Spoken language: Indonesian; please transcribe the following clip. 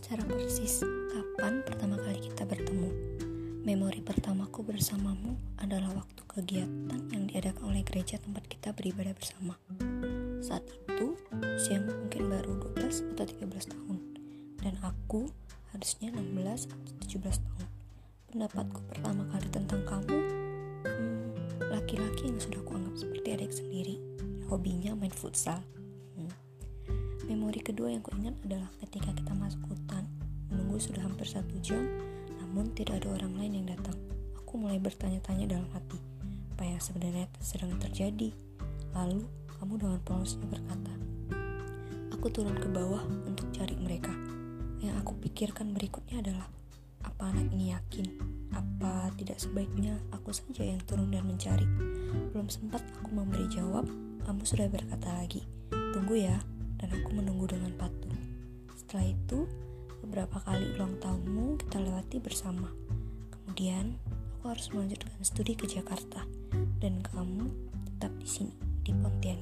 secara persis kapan pertama kali kita bertemu. Memori pertamaku bersamamu adalah waktu kegiatan yang diadakan oleh gereja tempat kita beribadah bersama. Saat itu, siang mungkin baru 12 atau 13 tahun, dan aku harusnya 16 atau 17 tahun. Pendapatku pertama kali tentang kamu, hmm, laki-laki hmm, yang sudah kuanggap seperti adik sendiri, hobinya main futsal. Hmm. Memori kedua yang kuingat adalah ketika kita masuk hutan sudah hampir satu jam, namun tidak ada orang lain yang datang. Aku mulai bertanya-tanya dalam hati, apa yang sebenarnya sedang terjadi. Lalu, kamu dengan polosnya berkata, Aku turun ke bawah untuk cari mereka. Yang aku pikirkan berikutnya adalah, apa anak ini yakin? Apa tidak sebaiknya aku saja yang turun dan mencari? Belum sempat aku memberi jawab, kamu sudah berkata lagi, tunggu ya, dan aku menunggu dengan patuh. Setelah itu, beberapa kali ulang tahunmu kita lewati bersama. Kemudian, aku harus melanjutkan studi ke Jakarta dan kamu tetap di sini di Pontianak.